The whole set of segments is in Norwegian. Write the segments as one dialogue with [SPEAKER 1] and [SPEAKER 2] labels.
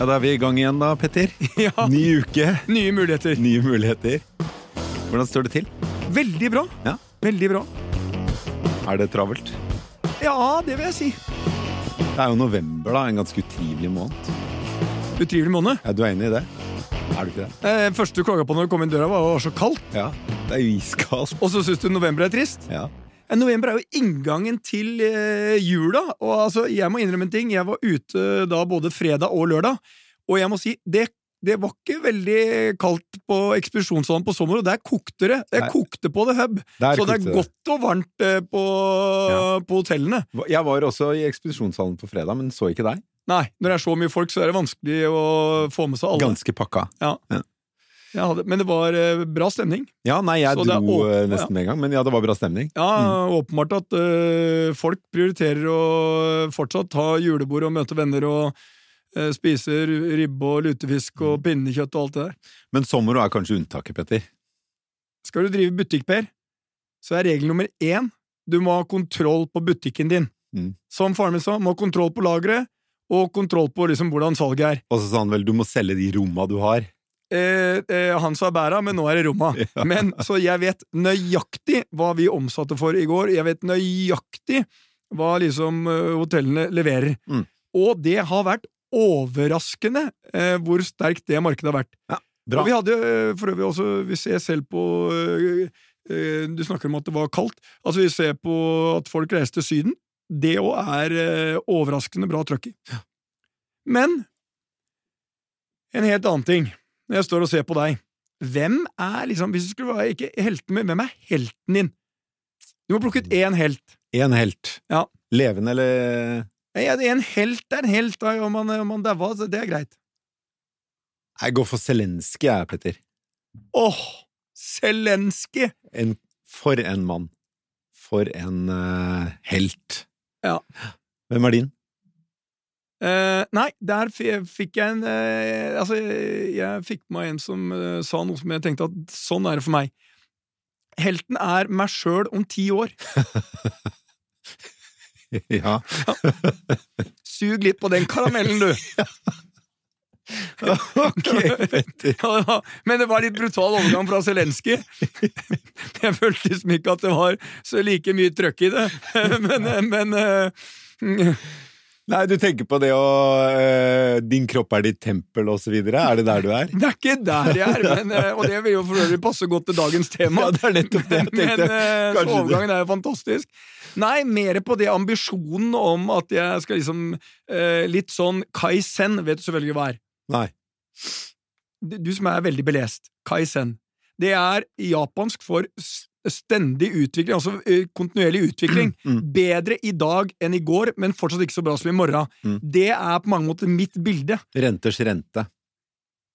[SPEAKER 1] Ja, Da er vi i gang igjen da, Petter.
[SPEAKER 2] Ja,
[SPEAKER 1] Ny uke,
[SPEAKER 2] nye muligheter.
[SPEAKER 1] nye muligheter. Hvordan står det til?
[SPEAKER 2] Veldig bra.
[SPEAKER 1] Ja.
[SPEAKER 2] Veldig bra.
[SPEAKER 1] Er det travelt?
[SPEAKER 2] Ja, det vil jeg si.
[SPEAKER 1] Det er jo november, da. En ganske utrivelig måned.
[SPEAKER 2] Utrivelig måned.
[SPEAKER 1] Ja, Du er enig i det? Er du ikke det?
[SPEAKER 2] Eh, første du klaga på når du kom inn døra, var at det var så kaldt.
[SPEAKER 1] Ja. Det er jo iskaldt.
[SPEAKER 2] Og så syns du november er trist.
[SPEAKER 1] Ja.
[SPEAKER 2] Eh, November er jo inngangen til eh, jula. Og altså, jeg må innrømme en ting. Jeg var ute da både fredag og lørdag, og jeg må si det, det var ikke veldig kaldt på ekspedisjonssalen på sommer, og der kokte det. Det kokte på The Hub.
[SPEAKER 1] Der
[SPEAKER 2] så det er godt og varmt eh, på,
[SPEAKER 1] Ja.
[SPEAKER 2] på hotellene.
[SPEAKER 1] Jeg var også i ekspedisjonssalen på fredag, men så ikke deg.
[SPEAKER 2] Nei, når det er så mye folk, så er det vanskelig å få med seg alle.
[SPEAKER 1] Ganske pakka.
[SPEAKER 2] Jeg hadde, men det var eh, bra stemning.
[SPEAKER 1] Ja, nei, jeg
[SPEAKER 2] Så
[SPEAKER 1] dro eh, nesten med en gang, men ja, det var bra stemning.
[SPEAKER 2] Ja, åpenbart at ø, folk prioriterer å fortsatt ha julebord og møte venner og ø, spise ribbe og lutefisk og pinnekjøtt og alt det der.
[SPEAKER 1] Men sommer er kanskje unntaket, Petter.
[SPEAKER 2] Skal du drive butikk, Per, så er regel nummer én du må ha kontroll på butikken din.
[SPEAKER 1] Mm.
[SPEAKER 2] Som faren min sa, må ha kontroll på lageret og kontroll på liksom hvordan salget er.
[SPEAKER 1] Og så sa han vel du må selge de romma du har.
[SPEAKER 2] Eh, eh, han sa bæra, men nå er det romma.
[SPEAKER 1] Ja.
[SPEAKER 2] Men, så jeg vet nøyaktig hva vi omsatte for i går. Jeg vet nøyaktig hva liksom eh, hotellene leverer.
[SPEAKER 1] Mm.
[SPEAKER 2] Og det har vært overraskende eh, hvor sterkt det markedet har vært.
[SPEAKER 1] Bra.
[SPEAKER 2] Og vi hadde eh, for øvrig også, vi ser selv på eh, Du snakker om at det var kaldt. Altså, vi ser på at folk reiser til Syden. Det òg er overraskende bra trøkk i. Men en helt annen ting, når jeg står og ser på deg. Hvem er liksom, hvis du skulle være ikke helten min, hvem er helten din? Du må plukke ut én helt.
[SPEAKER 1] Én helt.
[SPEAKER 2] Ja.
[SPEAKER 1] Levende eller
[SPEAKER 2] ja, En helt er en helt, da, om han, om han daua, så det er greit.
[SPEAKER 1] Jeg går for Zelenskyj, jeg, Petter.
[SPEAKER 2] Åh, Zelenskyj!
[SPEAKER 1] En, for en mann. For en uh, helt.
[SPEAKER 2] Ja.
[SPEAKER 1] Hvem er din?
[SPEAKER 2] Eh, nei, der fikk jeg en uh, Altså, jeg fikk på meg en som uh, sa noe som jeg tenkte at sånn er det for meg. Helten er meg sjøl om ti år.
[SPEAKER 1] ja.
[SPEAKER 2] Sug litt på den karamellen, du!
[SPEAKER 1] ok.
[SPEAKER 2] Ja, men det var litt brutal overgang fra Zelenskyj. Jeg følte liksom ikke at det var så like mye trøkk i det, men, men
[SPEAKER 1] Nei, du tenker på det å øh, Din kropp er ditt tempel, og så videre. Er det der du er?
[SPEAKER 2] Det er ikke der jeg er, men, øh, og det vil jo for øvrig passe godt til dagens tema.
[SPEAKER 1] Ja, det er nettopp det jeg tenkte.
[SPEAKER 2] Men
[SPEAKER 1] øh,
[SPEAKER 2] overgangen er jo fantastisk. Nei, mer på det ambisjonen om at jeg skal liksom eh, Litt sånn Kaizen, vet du selvfølgelig hva er.
[SPEAKER 1] Nei.
[SPEAKER 2] Du som er veldig belest. Kaizen. Det er japansk for stendig utvikling, altså eh, kontinuerlig utvikling.
[SPEAKER 1] Mm.
[SPEAKER 2] Bedre i dag enn i går, men fortsatt ikke så bra som i morgen.
[SPEAKER 1] Mm.
[SPEAKER 2] Det er på mange måter mitt bilde.
[SPEAKER 1] Renters rente.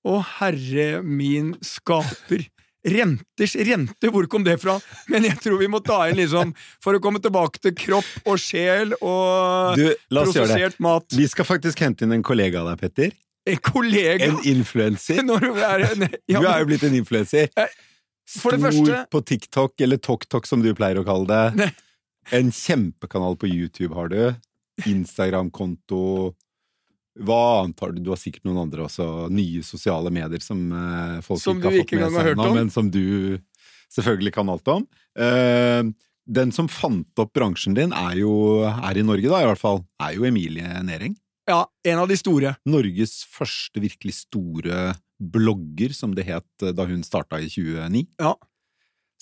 [SPEAKER 2] Å, herre min skaper. Renters rente, hvor kom det fra? Men jeg tror vi må ta inn liksom For å komme tilbake til kropp og sjel og
[SPEAKER 1] Du,
[SPEAKER 2] prosessert mat.
[SPEAKER 1] Vi skal faktisk hente inn en kollega av deg, Petter.
[SPEAKER 2] En kollega
[SPEAKER 1] En influenser.
[SPEAKER 2] Er ja,
[SPEAKER 1] Du er jo blitt en influenser. Stor
[SPEAKER 2] første
[SPEAKER 1] på TikTok, eller TokTok som du pleier å kalle det. En kjempekanal på YouTube har du. Instagram-konto. Hva annet har du? Du har sikkert noen andre også. Nye sosiale medier som eh, folk
[SPEAKER 2] Som
[SPEAKER 1] ikke har
[SPEAKER 2] ikke
[SPEAKER 1] fått med seg ennå, men som du selvfølgelig kan alt om. Eh, den som fant opp bransjen din, er jo er i Norge, da i hvert fall, er jo Emilie Næring.
[SPEAKER 2] Ja, en av de store.
[SPEAKER 1] Norges første virkelig store blogger, som det het da hun starta i 2009.
[SPEAKER 2] Ja.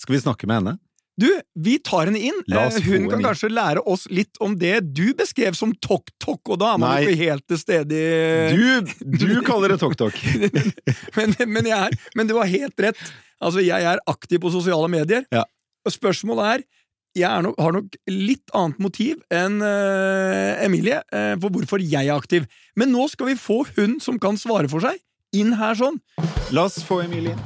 [SPEAKER 1] Skal vi snakke med henne?
[SPEAKER 2] Du, vi tar henne inn.
[SPEAKER 1] La oss
[SPEAKER 2] Eh, Hun kan
[SPEAKER 1] inn.
[SPEAKER 2] kanskje lære oss litt om det du beskrev som tok-tok, og da er man
[SPEAKER 1] Nei.
[SPEAKER 2] ikke helt til stede i
[SPEAKER 1] Du, du kaller det Tok
[SPEAKER 2] men, men, jeg men du har helt rett. Altså, jeg er aktiv på sosiale medier.
[SPEAKER 1] Ja.
[SPEAKER 2] Og spørsmålet er jeg nok, har nok litt annet motiv enn uh, Emilie uh, for hvorfor jeg er aktiv. Men nå skal vi få hun som kan svare for seg, inn her sånn.
[SPEAKER 1] La oss få Emilie.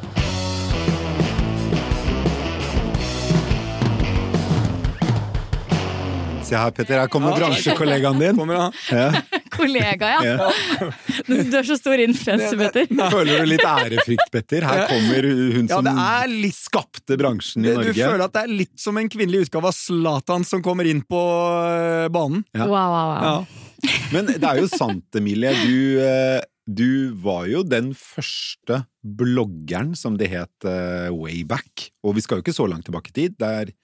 [SPEAKER 1] Se her, Petter. Her kommer
[SPEAKER 2] Ja.
[SPEAKER 1] bransjekollegaen din.
[SPEAKER 2] Kommer han.
[SPEAKER 1] Ja.
[SPEAKER 3] Kollega, ja.
[SPEAKER 1] Ja.
[SPEAKER 3] Du er så stor influenser, Petter.
[SPEAKER 1] Føler du litt ærefrykt, Petter? Her kommer hun som Ja,
[SPEAKER 2] det er litt
[SPEAKER 1] skapte bransjen i
[SPEAKER 2] Du føler at det er litt som en kvinnelig utgave av Zlatan som kommer inn på eh, banen.
[SPEAKER 1] Ja.
[SPEAKER 3] Wow, wow, wow.
[SPEAKER 2] Ja.
[SPEAKER 1] Men det er jo sant, Emilie. Du, eh, du var jo den første bloggeren, som det het eh, way back. Og vi skal jo ikke så langt tilbake i tid. Det er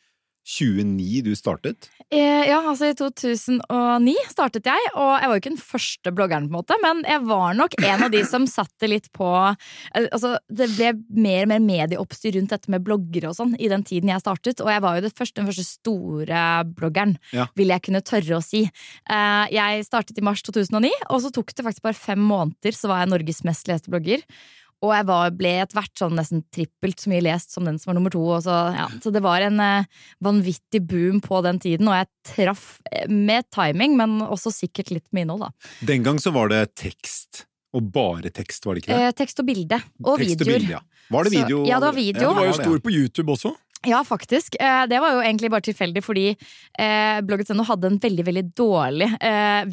[SPEAKER 1] 29 du startet.
[SPEAKER 3] Eh, Ja, altså i 2009 startet jeg, og jeg var jo ikke den første bloggeren, på en måte, men jeg var nok en av de som satte litt på eh, Altså, det ble mer og mer medieoppstyr rundt dette med bloggere og sånn i den tiden jeg startet, og jeg var jo det første, den første store bloggeren,
[SPEAKER 1] Ja.
[SPEAKER 3] vil jeg kunne tørre å si. Eh, Jeg startet i mars 2009, og så tok det faktisk bare fem måneder, så var jeg Norges mest leste blogger. Og jeg var, ble etter hvert sånn nesten trippelt så mye lest som den som var nummer to. Og så, ja. så det var en eh, vanvittig boom på den tiden, og jeg traff eh, med timing, men også sikkert litt med innhold, da.
[SPEAKER 1] Den gang så var det tekst. Og bare tekst, var det ikke det?
[SPEAKER 3] Eh, tekst og bilde. Og
[SPEAKER 1] tekst
[SPEAKER 3] videoer.
[SPEAKER 1] bilde, ja. Var det
[SPEAKER 3] Så-
[SPEAKER 1] video?
[SPEAKER 3] ja, det var video.
[SPEAKER 2] Du var jo stor på YouTube også.
[SPEAKER 3] Ja, faktisk. Eh, det var jo egentlig bare tilfeldig, fordi eh, blogget.no hadde en veldig veldig dårlig eh.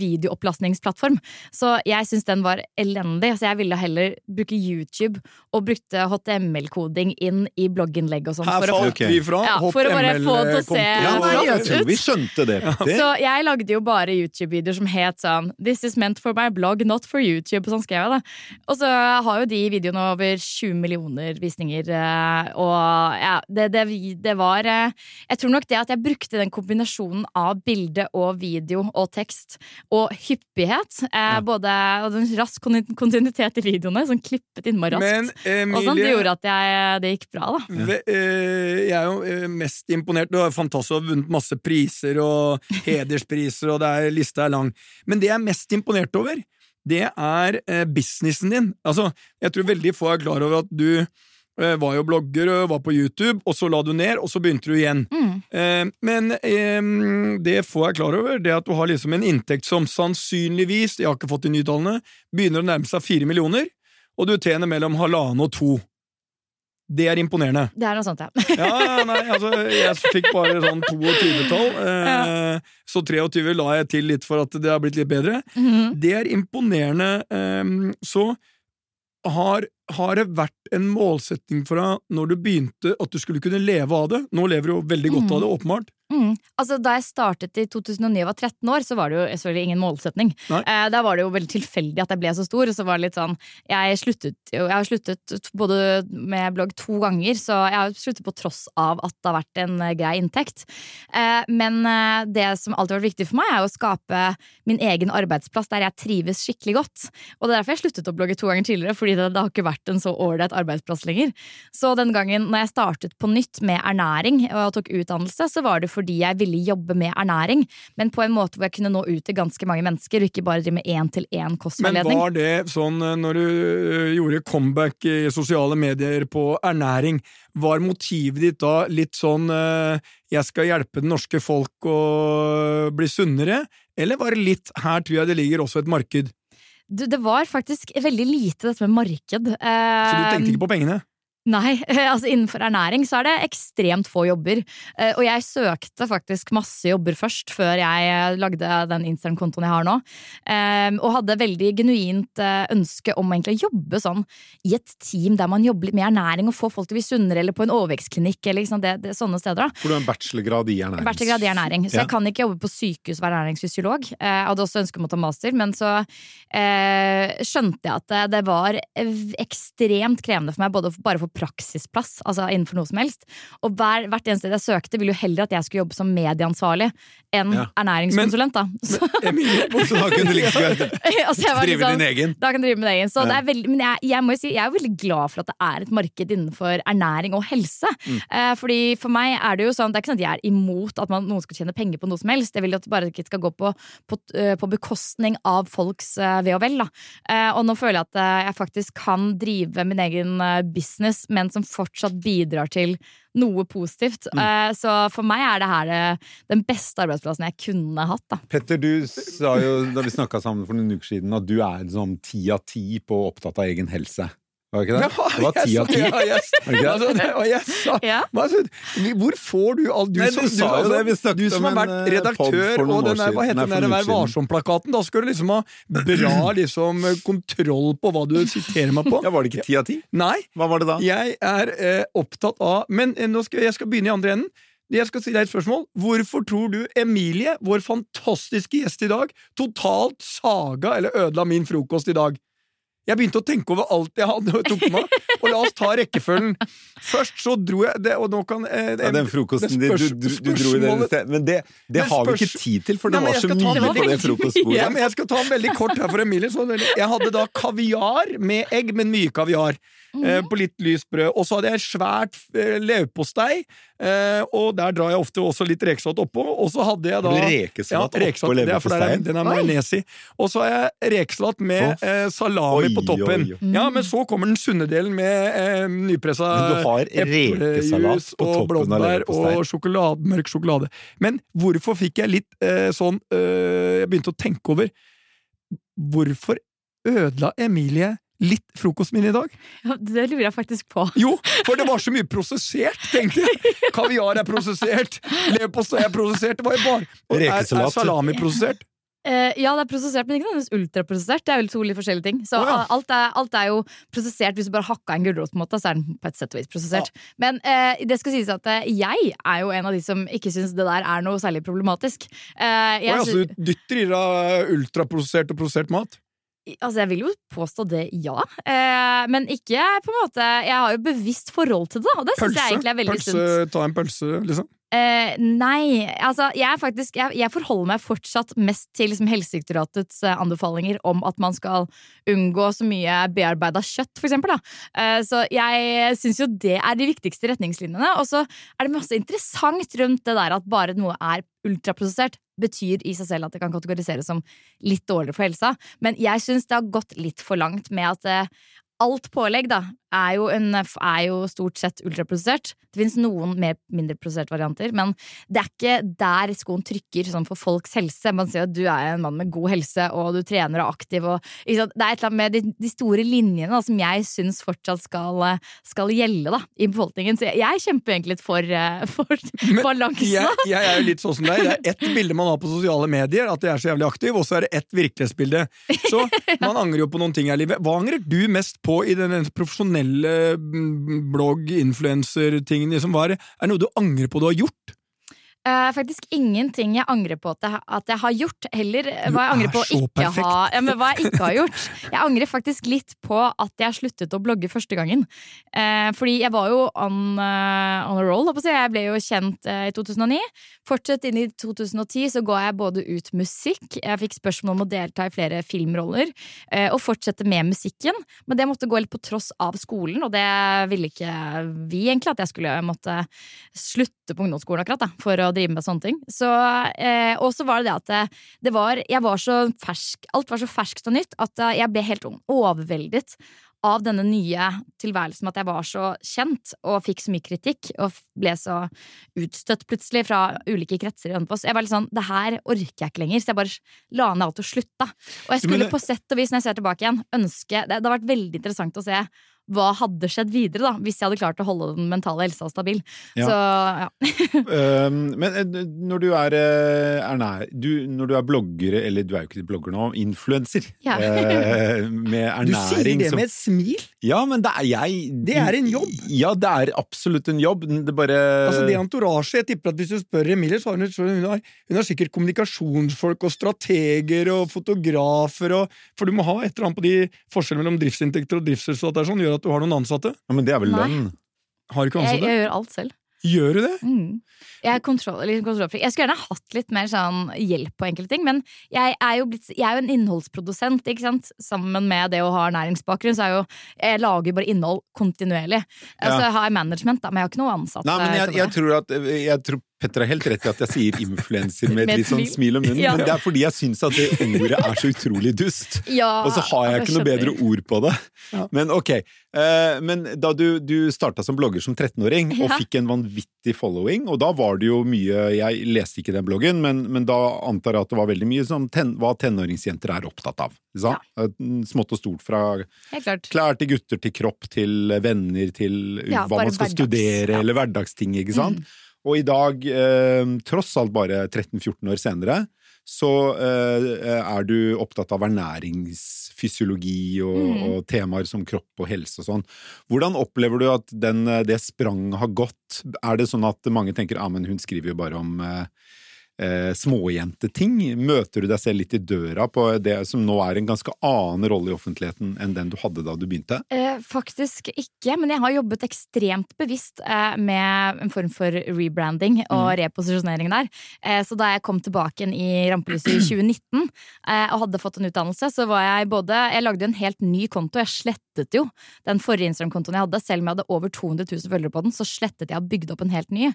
[SPEAKER 3] Så jeg syns den var elendig, så jeg ville heller bruke YouTube og brukte HTML-koding inn i blogginnlegg og sånn.
[SPEAKER 2] Her
[SPEAKER 3] for å få-
[SPEAKER 2] vi fra.
[SPEAKER 3] Ja, for å bare få det til å se
[SPEAKER 1] Ja,
[SPEAKER 3] flott ut.
[SPEAKER 1] vi skjønte det.
[SPEAKER 3] Så jeg lagde jo bare YouTube-videoer som het sånn This is meant for my blog, not for YouTube. Og sånn skrev jeg det. Og så har jo de videoene over 20 millioner visninger. eh, Og ja, det, det, det var eh, Jeg tror nok det at jeg brukte den kombinasjonen av bilde og video og tekst og hyppighet, eh, både og den rask kontinuitet i videoene, sånn klippet innmari raskt.
[SPEAKER 2] Men
[SPEAKER 3] og sånn, det gjorde at jeg, det gikk bra, da.
[SPEAKER 2] Ve- eh, Jeg er jo mest imponert. Du har fantastisk og vunnet masse priser og hederspriser, og det er, lista er lang. Men det jeg er mest imponert over, det er businessen din. Altså, jeg tror veldig få er klar over at du var jo blogger var på YouTube, og så la du ned, og så begynte du igjen.
[SPEAKER 3] Mm.
[SPEAKER 2] Eh, men eh, det får jeg klar over, det at du har liksom en inntekt som sannsynligvis, jeg har ikke fått de nye tallene, begynner å nærme seg fire millioner, og du tjener mellom halvannen og to. Det er imponerende.
[SPEAKER 3] Det er noe sånt, ja.
[SPEAKER 2] Ja, ja, nei, altså, jeg fikk bare sånn 22-tall, eh, så 23 la jeg til litt for at det har blitt litt bedre.
[SPEAKER 3] Mhm.
[SPEAKER 2] Det er imponerende. Eh, så har, har det vært en målsetting for deg når du begynte at du skulle kunne leve av det? Nå lever du jo veldig godt av det, åpenbart.
[SPEAKER 3] Mm. Altså, da jeg startet i 2009 og var 13 år, så var det jo selvfølgelig ingen målsetning. Eh, da var det jo veldig tilfeldig at jeg ble så stor. Og så var det litt sånn Jeg sluttet jo Jeg har sluttet både med blogg to ganger, så jeg har sluttet på tross av at det har vært en eh, grei inntekt. Eh, men eh, det som alltid har vært viktig for meg, er å skape min egen arbeidsplass der jeg trives skikkelig godt. Og det er derfor jeg sluttet å blogge to ganger tidligere, fordi det, det har ikke vært en så ålreit arbeidsplass lenger. Så den gangen når jeg startet på nytt med ernæring og tok utdannelse, så var det fordi jeg ville jobbe med ernæring, men på en måte hvor jeg kunne nå ut til ganske mange mennesker, og ikke bare drive med én-til-én
[SPEAKER 2] Men var det sånn eh, når du eh, gjorde comeback i sosiale medier på ernæring, var motivet ditt da litt sånn eh, 'jeg skal hjelpe det norske folk å bli sunnere', eller var det litt 'her tror jeg det ligger også et marked'?
[SPEAKER 3] Du, det var faktisk veldig lite dette med marked.
[SPEAKER 2] Så du
[SPEAKER 3] Eh,
[SPEAKER 2] tenkte ikke på pengene?
[SPEAKER 3] Nei, altså innenfor ernæring så er det ekstremt få jobber. Eh, Og jeg søkte faktisk masse jobber først, før jeg eh, lagde den Instagram-kontoen jeg har nå. Eh, Og hadde veldig genuint eh, ønske om egentlig å jobbe sånn i et team der man jobber med ernæring og får folk til å bli sunnere, eller på en overvekstklinikk, eller liksom det, det, sånne steder. da.
[SPEAKER 1] For du har en bachelorgrad i ernæring.
[SPEAKER 3] Bachelorgrad i ernæring, så
[SPEAKER 1] Ja.
[SPEAKER 3] jeg kan ikke jobbe på sykehus og være ernæringsfysiolog. Jeg hadde også ønske om å ta master, men så eh, skjønte jeg at det, det var ekstremt krevende for meg både å- bare for praksisplass, altså innenfor noe som helst. Og hver, hvert eneste sted jeg søkte, ville jo heller at jeg skulle jobbe som medieansvarlig enn
[SPEAKER 1] Ja.
[SPEAKER 3] ernæringskonsulent, da. Så,
[SPEAKER 2] Emilie,
[SPEAKER 1] da kunne du like så
[SPEAKER 3] altså, jeg
[SPEAKER 1] drive din egen.
[SPEAKER 3] da kan du drive med det egen. Så
[SPEAKER 1] Ja.
[SPEAKER 3] det er veldig, men jeg, jeg må jo si, jeg er jo veldig glad for at det er et marked innenfor ernæring og helse.
[SPEAKER 1] Mm.
[SPEAKER 3] Eh, fordi For meg er det jo sånn, det er ikke sånn at jeg er imot at man, noen skal tjene penger på noe som helst. Jeg vil at det bare ikke skal gå på, på, eh, på bekostning av folks eh, ve og vel. Da. Eh, og nå føler jeg at jeg faktisk kan drive min egen eh, business, men som fortsatt bidrar til noe positivt.
[SPEAKER 1] Mm.
[SPEAKER 3] Eh, så for meg er det her den beste arbeidsplassen jeg kunne hatt. Da.
[SPEAKER 1] Petter, du sa jo da vi snakka sammen for noen uker siden, at du er sånn ti av ti på opptatt av egen helse. Var det ikke det? Det var ti av ti.
[SPEAKER 2] Ja, altså,
[SPEAKER 3] Ja.
[SPEAKER 2] Altså, Hvor får du all Du,
[SPEAKER 1] Nei,
[SPEAKER 2] som,
[SPEAKER 1] du sa jo
[SPEAKER 2] altså,
[SPEAKER 1] det, vi
[SPEAKER 2] du som har vært
[SPEAKER 1] eh,
[SPEAKER 2] redaktør og den der, hva heter den der Vær varsom-plakaten? Da skal du liksom ha bra liksom, kontroll på hva du siterer meg på.
[SPEAKER 1] Ja, Var det ikke ti av ti?
[SPEAKER 2] Nei,
[SPEAKER 1] Hva var det da?
[SPEAKER 2] jeg er eh, opptatt av Men eh, nå skal, jeg skal begynne i andre enden. Jeg skal si deg et spørsmål. Hvorfor tror du Emilie, vår fantastiske gjest i dag, totalt saga eller ødela min frokost i dag? Jeg begynte å tenke over alt jeg hadde og tok med, og la oss ta rekkefølgen. Først så dro jeg det, og nå kan eh,
[SPEAKER 1] Ja, den frokosten din, du, du, du dro i den sted. Men det, det
[SPEAKER 2] Men
[SPEAKER 1] har vi ikke tid til, for det
[SPEAKER 2] Nei,
[SPEAKER 1] var så mye
[SPEAKER 2] det
[SPEAKER 1] på det frokostbordet.
[SPEAKER 2] Ja, men jeg skal ta den veldig kort her for Emilie. Så. Jeg hadde da kaviar med egg, men mye kaviar. Eh, på litt lyst brød. Og så hadde jeg svært eh, leverpostei, eh, og der drar jeg ofte også litt rekesalat oppå. Og så hadde jeg da
[SPEAKER 1] Rekesalat
[SPEAKER 2] ja,
[SPEAKER 1] oppå
[SPEAKER 2] det er er-
[SPEAKER 1] leverposteien?
[SPEAKER 2] Den er majones i. Og så har jeg rekesalat med eh, salami på toppen.
[SPEAKER 1] oi, oi.
[SPEAKER 2] Ja, Men så kommer den sunne delen med eh, nypressa
[SPEAKER 1] rekesalat
[SPEAKER 2] eplejus og blåbær og sjokolade, mørk sjokolade. Men hvorfor fikk jeg litt eh, sånn eh, Jeg begynte å tenke over Hvorfor ødela Emilie litt frokosten min i dag?
[SPEAKER 3] Ja, det lurer jeg faktisk på.
[SPEAKER 2] Jo, for det var så mye prosessert, tenkte jeg! Kaviar er prosessert, leverpostei er prosessert, det var jo bare og er, er salami prosessert?
[SPEAKER 3] Eh, ja, det er prosessert, men ikke nødvendigvis ultraprosessert. Det er jo to litt forskjellige ting. Så
[SPEAKER 2] oh, ja.
[SPEAKER 3] alt, er, alt er jo prosessert. Hvis du bare hakka en gulrot, på en måte, så er den på et sett og vis prosessert. Men uh, det skal sies at uh, jeg er jo en av de som ikke syns det der er noe særlig problematisk. Jeg
[SPEAKER 2] Oi, altså,
[SPEAKER 3] så
[SPEAKER 2] du dytter i deg ultraprosessert og prosessert mat?
[SPEAKER 3] Altså, jeg vil jo påstå det, ja. Eh, men ikke på en måte Jeg har jo bevisst forhold til det, og det syns jeg egentlig er veldig sunt.
[SPEAKER 2] ta en pølse, liksom?
[SPEAKER 3] Eh, nei, altså jeg faktisk jeg, jeg forholder meg fortsatt mest til liksom, Helsedirektoratets eh, anbefalinger om at man skal unngå så mye bearbeida kjøtt, for eksempel. Eh, så jeg syns jo det er de viktigste retningslinjene. Og så er det masse interessant rundt det der at bare noe er ultraprosessert, betyr i seg selv at det kan kategoriseres som litt dårligere for helsa. Men jeg syns det har gått litt for langt med at eh, alt pålegg da, er jo, en, er jo stort sett ultraprosessert. Det finnes noen mer mindre prosesserte varianter, men det er ikke der skoen trykker sånn for folks helse. Man sier at du er en mann med god helse, og du trener og er aktiv. Og? Det er et eller annet med de, de store linjene da, som jeg syns fortsatt skal, skal gjelde da, i befolkningen. Så jeg, jeg kjemper egentlig litt for, eh, for balansen.
[SPEAKER 2] Jeg, jeg er jo litt sånn som deg. Det er ett bilde man har på sosiale medier, at jeg er så jævlig aktiv, og så er det ett virkelighetsbilde. Så man angrer jo på noen ting her i livet. Hva angrer du mest på i den profesjonelle mm, blogg-influencer-tingen? som var, er, noe du angrer på du har gjort?
[SPEAKER 3] Eh, faktisk ingenting jeg angrer på at jeg, at jeg har gjort. Heller eh, hva jeg angrer
[SPEAKER 2] er
[SPEAKER 3] på å ikke ha ja, men hva jeg ikke har gjort. Jeg angrer faktisk litt på at jeg sluttet å blogge første gangen. Uh, fordi jeg var jo on, uh, on a roll. Jeg ble jo kjent i 2009. Fortsatt inn i 2010 så ga jeg både ut musikk, jeg fikk spørsmål om å delta i flere filmroller, og fortsette med musikken. Men det måtte gå litt på tross av skolen, og det ville ikke vi egentlig at jeg skulle måtte slutte på ungdomsskolen akkurat, da, for å drive med sånne ting. Så, eh, og så var det det at det, det var, jeg var så fersk, alt var så ferskt og nytt at eh, jeg ble helt overveldet av denne nye tilværelsen med at jeg var så kjent og fikk så mye kritikk og ble så utstøtt plutselig fra ulike kretser i Hønefoss. Jeg var litt sånn, det her orker jeg ikke lenger, så jeg bare la ned alt og slutta. Og jeg skulle på sett og vis, når jeg ser tilbake igjen, ønske Det, det har vært veldig interessant å se hva hadde skjedd videre, da, hvis jeg hadde klart å holde den mentale helsa stabil.
[SPEAKER 1] Ja.
[SPEAKER 3] Så ja.
[SPEAKER 1] Um, men eh, når du er, eh, er nær, du, når du er blogger, eller du er jo ikke blogger nå, influenser,
[SPEAKER 3] Ja.
[SPEAKER 1] uh, med
[SPEAKER 2] Du sier det
[SPEAKER 1] som
[SPEAKER 2] med et smil!
[SPEAKER 1] Ja, men det er jeg
[SPEAKER 2] Det er en jobb.
[SPEAKER 1] Ja, det er absolutt en jobb. Det bare
[SPEAKER 2] Altså det entourage, jeg tipper at Hvis du spør Emilie, så har hun, hun, har, hun har sikkert kommunikasjonsfolk og strateger og fotografer og For du må ha et eller annet på de forskjellene mellom driftsinntekter og driftsresultat der, sånn, gjør at du har noen ansatte.
[SPEAKER 1] ja, Men det er vel
[SPEAKER 3] Nei.
[SPEAKER 1] lønn?
[SPEAKER 2] Har du ikke
[SPEAKER 3] Jeg,
[SPEAKER 2] ansatte?
[SPEAKER 3] jeg gjør alt selv.
[SPEAKER 2] Gjør du det?
[SPEAKER 3] Mm. Jeg er kontroll, litt kontrollfri. Jeg skulle gjerne hatt litt mer sånn hjelp på enkelte ting, men jeg er jo, blitt, jeg er jo en innholdsprodusent, ikke sant? Sammen med det å ha næringsbakgrunn, så er jo Jeg lager bare innhold kontinuerlig.
[SPEAKER 1] Ja.
[SPEAKER 3] Altså, jeg har management, da, men jeg har ikke noe ansatt.
[SPEAKER 1] Nei, men jeg, jeg tror at jeg tror Petter har helt rett i at jeg sier influenser med et litt sånn
[SPEAKER 3] smil.
[SPEAKER 1] om munnen,
[SPEAKER 3] Ja.
[SPEAKER 1] men det er fordi jeg syns at det ordet er så utrolig dust.
[SPEAKER 3] ja,
[SPEAKER 1] Og så har jeg ikke noe bedre ord på det.
[SPEAKER 2] Ja.
[SPEAKER 1] Men ok. Eh, men da du, du starta som blogger som 13-åring og fikk en vanvittig following, og da var det jo mye Jeg leste ikke den bloggen, men, men da antar jeg at det var veldig mye som ten, hva tenåringsjenter er opptatt av. Smått og stort fra klær til gutter til kropp til venner til hva man skal
[SPEAKER 3] hverdags,
[SPEAKER 1] studere eller hverdagsting, ikke sant?
[SPEAKER 3] Mm.
[SPEAKER 1] Og i dag, eh, tross alt bare 13-14 år senere, så eh, er du opptatt av ernæringsfysiologi og,
[SPEAKER 3] Mm.
[SPEAKER 1] og temaer som kropp og helse og sånn. Hvordan opplever du at den, eh, det spranget har gått? Er det sånn at mange tenker ja, men hun skriver jo bare om eh, eh, småjenteting? Møter du deg selv litt i døra på det som nå er en ganske annen rolle i offentligheten enn den du hadde da du begynte?
[SPEAKER 3] Eh, faktisk ikke, men jeg har jobbet ekstremt bevisst eh, med en form for rebranding og reposisjonering der. Eh, så da jeg kom tilbake igjen i rampelyset i 2019 eh, og hadde fått en utdannelse, så var jeg både Jeg lagde en helt ny konto. Jeg slettet jo den forrige Instagram-kontoen jeg hadde. Selv om jeg hadde over 200 000 følgere på den, så slettet jeg og bygde opp en helt ny.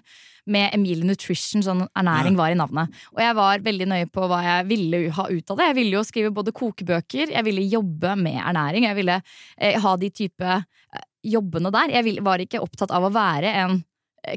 [SPEAKER 3] Med Emilie Nutrition, sånn ernæring var i navnet. Og jeg var veldig nøye på hva jeg ville ha ut av det. Jeg ville jo skrive både kokebøker, jeg ville jobbe med ernæring, jeg ville eh, ha de type eh, jobbene der. Jeg var ikke opptatt av å være en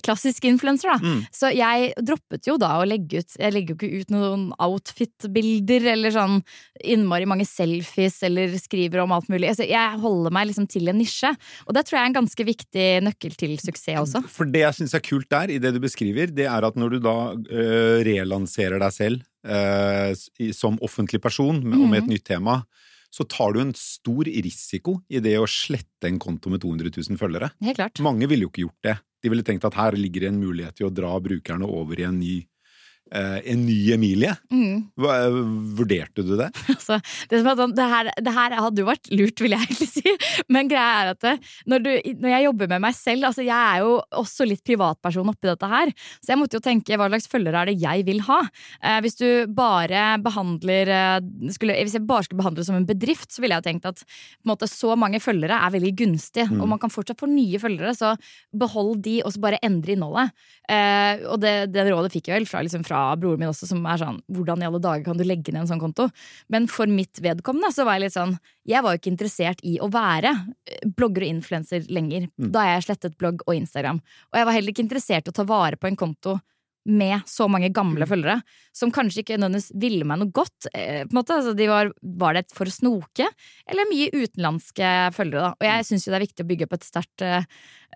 [SPEAKER 3] klassisk influenser, da.
[SPEAKER 1] Mm.
[SPEAKER 3] Så jeg droppet jo da å legge ut Jeg legger jo ikke ut noen outfit-bilder eller sånn innmari mange selfies eller skriver om alt mulig. Altså, jeg holder meg liksom til en nisje, og det tror jeg er en ganske viktig nøkkel til suksess også.
[SPEAKER 1] For det jeg syns er kult der, i det du beskriver, det er at når du da øh, relanserer deg selv øh, som offentlig person med, og med et
[SPEAKER 3] Mhm.
[SPEAKER 1] nytt tema, så tar du en stor risiko i det å slette en konto med 200 000 følgere.
[SPEAKER 3] Helt klart.
[SPEAKER 1] Mange ville jo ikke gjort det. De ville tenkt at her ligger det en mulighet til å dra brukerne over i en ny, en ny Emilie.
[SPEAKER 3] Mm.
[SPEAKER 1] Vurderte du det?
[SPEAKER 3] Altså, det, som er sånn, det, her, det her hadde jo vært lurt, vil jeg egentlig si. Men greia er at det, når, du, når jeg jobber med meg selv altså Jeg er jo også litt privatperson oppi dette her. Så jeg måtte jo tenke hva slags følgere er det jeg vil ha. Eh, hvis du bare behandler eh, skulle, Hvis jeg bare skulle behandle det som en bedrift, så ville jeg tenkt at måte, så mange følgere er veldig gunstig.
[SPEAKER 1] Mm.
[SPEAKER 3] Og man kan fortsatt få nye følgere, så behold de, og så bare endre innholdet. Eh, og det, det rådet fikk jeg vel fra, liksom, fra broren min også, som er sånn Hvordan i alle dager kan du legge ned en sånn konto? Men for mitt vedkommende så var jeg litt sånn Jeg var jo ikke interessert i å være eh, blogger og influenser lenger.
[SPEAKER 1] Mm.
[SPEAKER 3] Da jeg slettet blogg og Instagram. Og jeg var heller ikke interessert i å ta vare på en konto med så mange gamle følgere, som kanskje ikke nødvendigvis ville meg noe godt. Eh, på en måte. Altså, de var, var det for å snoke, eller mye utenlandske følgere? Da? Og jeg syns jo det er viktig å bygge opp et sterkt eh,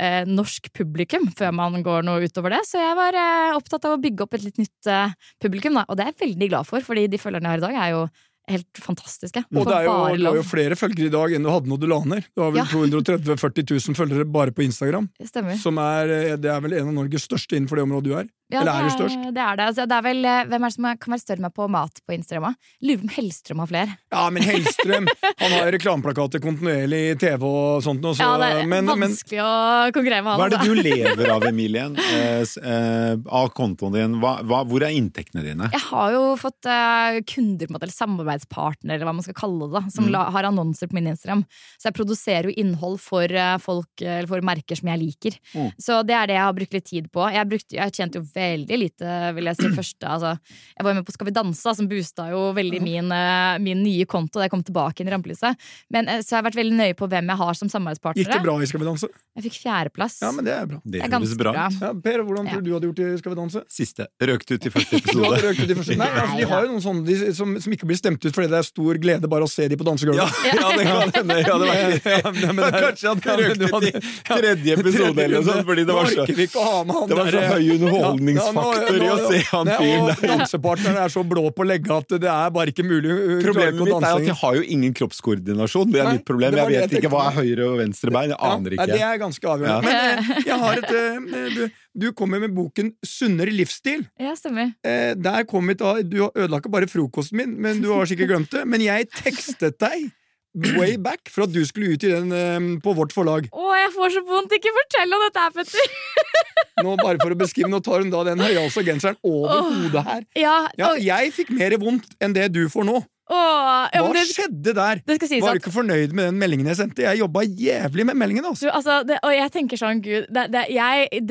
[SPEAKER 3] eh, norsk publikum før man går noe utover det. Så jeg var eh, opptatt av å bygge opp et litt nytt eh, publikum, da. og det er jeg veldig glad for, fordi de følgerne jeg har i dag, er jo helt fantastiske.
[SPEAKER 2] Og det er, jo, du har jo flere følgere i dag enn du hadde når du la ned. Du har vel
[SPEAKER 3] Ja.
[SPEAKER 2] 230 000-40 000 følgere bare på Instagram.
[SPEAKER 3] Stemmer.
[SPEAKER 2] Som er, eh, det er vel en av Norges største innenfor det området du er.
[SPEAKER 3] Ja,
[SPEAKER 2] Eller er du
[SPEAKER 3] det
[SPEAKER 2] størst?
[SPEAKER 3] Det er det. Altså, det er vel, eh, hvem er det som kan være større enn meg på mat på Instagram? Lurer på om Hellstrøm har flere.
[SPEAKER 2] Ja, men Hellstrøm han har reklameplakater kontinuerlig i TV og sånt. Også.
[SPEAKER 3] ja, det er
[SPEAKER 2] men, men
[SPEAKER 3] vanskelig å konkurrere med han.
[SPEAKER 1] Hva er det
[SPEAKER 3] altså.
[SPEAKER 1] du lever av, Emilien, eh, eh, av kontoen din? Hva, hva, hvor er inntektene dine?
[SPEAKER 3] Jeg har jo fått eh, kunder, eller samarbeidspartnere, eller hva man skal kalle det, da, som
[SPEAKER 1] Mm.
[SPEAKER 3] la, har annonser på min Instagram. Så jeg produserer jo innhold for eh, folk, eh, eller for merker som jeg liker.
[SPEAKER 1] Mm.
[SPEAKER 3] Så det er det jeg har brukt litt tid på. Jeg, brukte, jeg tjente jo veldig lite, vil jeg si, første altså, Jeg var jo med på Skal vi danse, som boosta jo veldig min, eh, min nye konto da jeg kom tilbake inn i rampelyset. Men eh, så jeg har vært veldig nøye på hvem jeg har som samarbeidspartnere.
[SPEAKER 2] gikk det bra i Skal vi danse?
[SPEAKER 3] Jeg fikk fjerdeplass.
[SPEAKER 2] Ja, men det er bra.
[SPEAKER 1] Det
[SPEAKER 3] det er ganske
[SPEAKER 1] bra
[SPEAKER 3] bra.
[SPEAKER 2] Ja, per, hvordan tror du du hadde gjort i Skal vi danse?
[SPEAKER 1] Siste. Røkt ut i første episode.
[SPEAKER 2] røkt ut i første Nei, altså, De har jo noen sånne de, som, som ikke blir stemt ut fordi det er stor glede bare å se de på dansegulvet.
[SPEAKER 1] Ja, ja, det kan hende. Ja, det var,
[SPEAKER 2] Ja, men det er-
[SPEAKER 1] Kanskje
[SPEAKER 2] du
[SPEAKER 1] røkte ut i tredje episode eller noe sånt, fordi det var så
[SPEAKER 2] han
[SPEAKER 1] det var så
[SPEAKER 2] høy
[SPEAKER 1] høy underholdningsfaktor i å se han fyren der.
[SPEAKER 2] Dansepartneren er så blå på legget at det er bare ikke mulig.
[SPEAKER 1] Problemet
[SPEAKER 2] ikke
[SPEAKER 1] mitt er at jeg har jo ingen kroppskoordinasjon. Det er mitt problem. Jeg vet ikke hva er høyre og venstre bein. Jeg aner
[SPEAKER 2] Ja, det er ganske avgjørende.
[SPEAKER 1] Ja.
[SPEAKER 2] Men eh, jeg har et eh, du, du kommer med boken Sunnere livsstil.
[SPEAKER 3] Ja, stemmer.
[SPEAKER 2] Eh, der kom vi til Du ødela ikke bare frokosten min, men du har sikkert glemt det. Men jeg tekstet deg way back for at du skulle ut i den eh, på vårt forlag.
[SPEAKER 3] Å, jeg får så vondt! Ikke fortell om dette her, Petter!
[SPEAKER 2] Nå bare for å beskrive, nå tar hun da den høyhalsa genseren over
[SPEAKER 3] oh,
[SPEAKER 2] hodet her.
[SPEAKER 3] Ja,
[SPEAKER 2] Ja, jeg fikk mer vondt enn det du får nå.
[SPEAKER 3] Åh, ja,
[SPEAKER 2] Hva
[SPEAKER 3] det,
[SPEAKER 2] skjedde der?
[SPEAKER 3] det skal sies
[SPEAKER 2] Var du ikke fornøyd med den meldingen jeg sendte? Jeg jobba jævlig med meldingen. altså.
[SPEAKER 3] du, altså, det, Og jeg tenker sånn, gud det, det, jeg,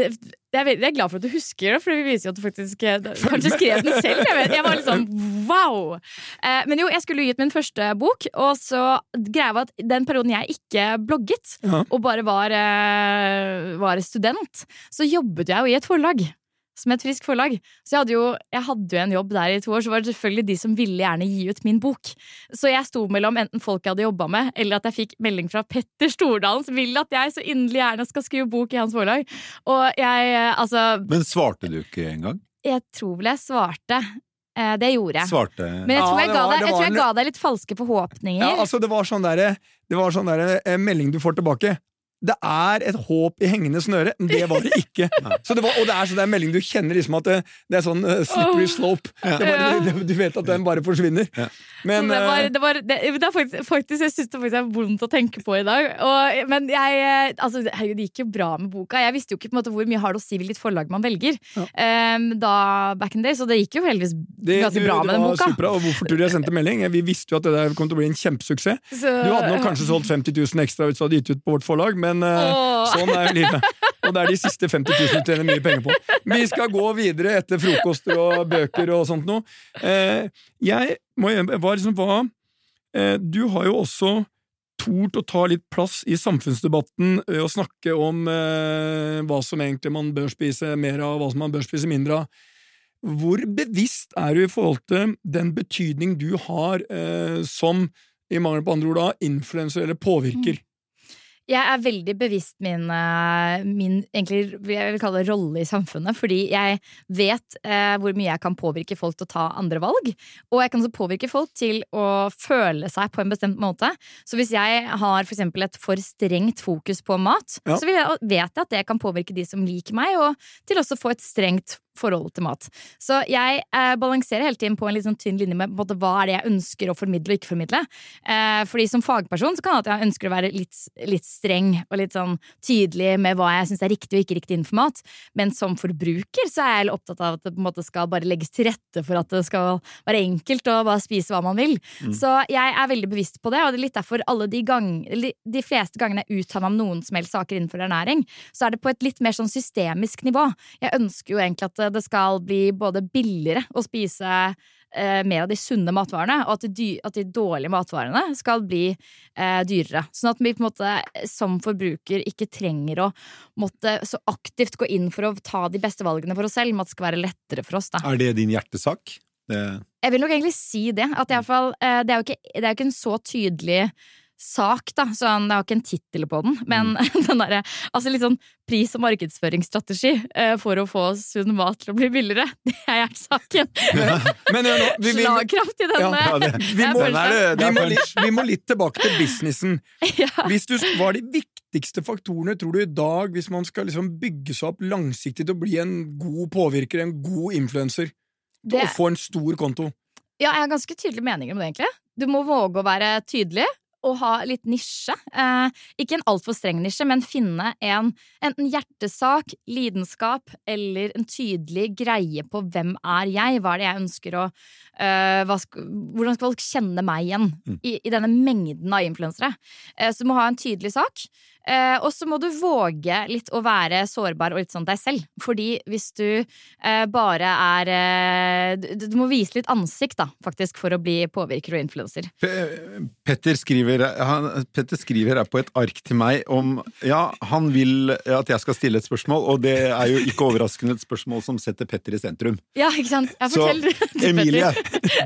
[SPEAKER 3] jeg er glad for at du husker det, for det viser jo at du faktisk eh, kanskje skrev den selv. Jeg, vet, jeg var litt sånn wow! Eh, men jo, jeg skulle gitt min første bok, og så greia var at den perioden jeg ikke blogget, og bare var, eh, var student, så jobbet jeg jo i et forlag. Som et frisk forlag. Så jeg hadde, jo, jeg hadde jo en jobb der i to år, så var det selvfølgelig de som ville gjerne gi ut min bok. Så jeg sto mellom enten folk jeg hadde jobba med, eller at jeg fikk melding fra Petter Stordalen, som vil at jeg så inderlig gjerne skal skrive bok i hans forlag. Og jeg, eh, altså
[SPEAKER 1] Men svarte du ikke engang?
[SPEAKER 3] Jeg tror vel jeg svarte Eh, det gjorde jeg.
[SPEAKER 1] Svarte
[SPEAKER 3] Men jeg tror
[SPEAKER 2] Ja,
[SPEAKER 3] jeg, ga
[SPEAKER 2] var-
[SPEAKER 3] deg, jeg, tror jeg
[SPEAKER 2] en-
[SPEAKER 3] ga deg litt falske forhåpninger.
[SPEAKER 2] Ja, altså det var sånn derre Det var sånn derre eh, melding du får tilbake. Det er et håp i hengende snøre, men det var det ikke. Så det var, og det er sånn det er en melding du kjenner liksom at det, det er sånn eh, slippery slope. Det bare, det, du vet at den bare forsvinner. Men
[SPEAKER 3] det var,
[SPEAKER 2] eh,
[SPEAKER 3] det var, det, det er faktisk, faktisk, jeg syns det faktisk er vondt å tenke på i dag. Og, men jeg eh, altså, herregud, det gikk jo bra med boka. Jeg visste jo ikke på en måte hvor mye har det å si hvilket forlag man velger. Um, da back in day, Så det gikk jo heldigvis ganske bra med den boka.
[SPEAKER 2] superbra, og hvorfor tror du jeg sendte melding? Vi visste jo at det der kom til å bli en kjempesuksess.
[SPEAKER 3] Så,
[SPEAKER 2] Du hadde nok kanskje solgt 50 000 ekstra hvis du hadde gitt ut på vårt forlag, men eh,
[SPEAKER 3] uh,
[SPEAKER 2] sånn er jo livet. Og det er de siste 50 000 du tjener mye penger på. Vi skal gå videre etter frokoster og bøker og sånt noe. Uh, jeg må hva liksom hva uh, Du har jo også tort å ta litt plass i samfunnsdebatten eh, og snakke om eh, hva som egentlig man bør spise mer av, og hva som man bør spise mindre av. Hvor bevisst er du i forhold til den betydning du har eh, som, i mangel på andre ord, da, influenser eller påvirker?
[SPEAKER 3] Jeg er veldig bevisst min, eh, min egentlig, jeg vil kalle det rolle i samfunnet, fordi jeg vet eh, hvor mye jeg kan påvirke folk til å ta andre valg. Og jeg kan også påvirke folk til å føle seg på en bestemt måte. Så hvis jeg har for et for strengt fokus på mat,
[SPEAKER 2] Ja.
[SPEAKER 3] så vil jeg, vet jeg at det kan påvirke de som liker meg, og til også å få et strengt forhold til mat. Så jeg eh, balanserer hele tiden på en litt sånn tynn linje med måte, hva er det jeg ønsker å formidle og ikke formidle. Eh, fordi som fagperson så kan det at jeg ønsker å være litt, litt streng og litt sånn tydelig med hva jeg syns er riktig og ikke riktig innenfor mat. Men som forbruker så er jeg opptatt av at det på en måte skal bare legges til rette for at det skal være enkelt å bare spise hva man vil. Så jeg er veldig bevisst på det, og det er litt derfor alle de gang, de fleste gangene jeg uttaler meg om noen som helst saker innenfor ernæring, så er det på et litt mer sånn systemisk nivå. Jeg ønsker jo egentlig at det skal bli både billigere å spise eh, mer av de sunne matvarene, og at de, at de dårlige matvarene skal bli eh, dyrere. Sånn at vi på en måte som forbruker ikke trenger å måtte så aktivt gå inn for å ta de beste valgene for oss selv, men at det skal være lettere for oss. da.
[SPEAKER 1] Er det din hjertesak? Det,
[SPEAKER 3] Jeg vil nok egentlig si det. At iallfall, eh, det, er jo ikke, det er jo ikke en så tydelig sak, da. Sånn, det har ikke en tittel på den, men den derre altså litt sånn pris- og markedsføringsstrategi eh, for å få sunn mat til å bli billigere. Det er hjertesaken.
[SPEAKER 2] Men nå, vi, vi,
[SPEAKER 3] Slagkraft i denne.
[SPEAKER 2] Ja,
[SPEAKER 1] ja, det-
[SPEAKER 2] vi, må,
[SPEAKER 3] jeg
[SPEAKER 2] vi, litt, vi må litt tilbake til businessen.
[SPEAKER 3] ja.
[SPEAKER 2] Hvis du, hva er de viktigste faktorene, tror du, i dag, hvis man skal liksom bygge seg opp langsiktig til å bli en god påvirker, en god influenser,
[SPEAKER 3] til
[SPEAKER 2] å få en stor konto?
[SPEAKER 3] ja, jeg har ganske tydelige meninger om det, egentlig. Du må våge å være tydelig. Og ha litt nisje. Eh, ikke en altfor streng nisje, men finne en enten hjertesak, lidenskap eller en tydelig greie på hvem er jeg, hva er det jeg ønsker å eh, hva Hvordan skal folk kjenne meg igjen i, i denne mengden av influensere? Eh, så du må ha en tydelig sak. Eh, og så må du våge litt å være sårbar og litt sånn deg selv. Fordi hvis du eh, bare er eh, du, du må vise litt ansikt, da, faktisk, for å bli påvirker og influenser.
[SPEAKER 1] Pe- Petter skriver, han, Petter skriver her på et ark til meg om Ja, han vil at jeg skal stille et spørsmål, og det er jo ikke overraskende et spørsmål som setter Petter i sentrum.
[SPEAKER 3] Ja, ikke sant? Jeg
[SPEAKER 1] Så
[SPEAKER 3] forteller det til
[SPEAKER 1] Emilie,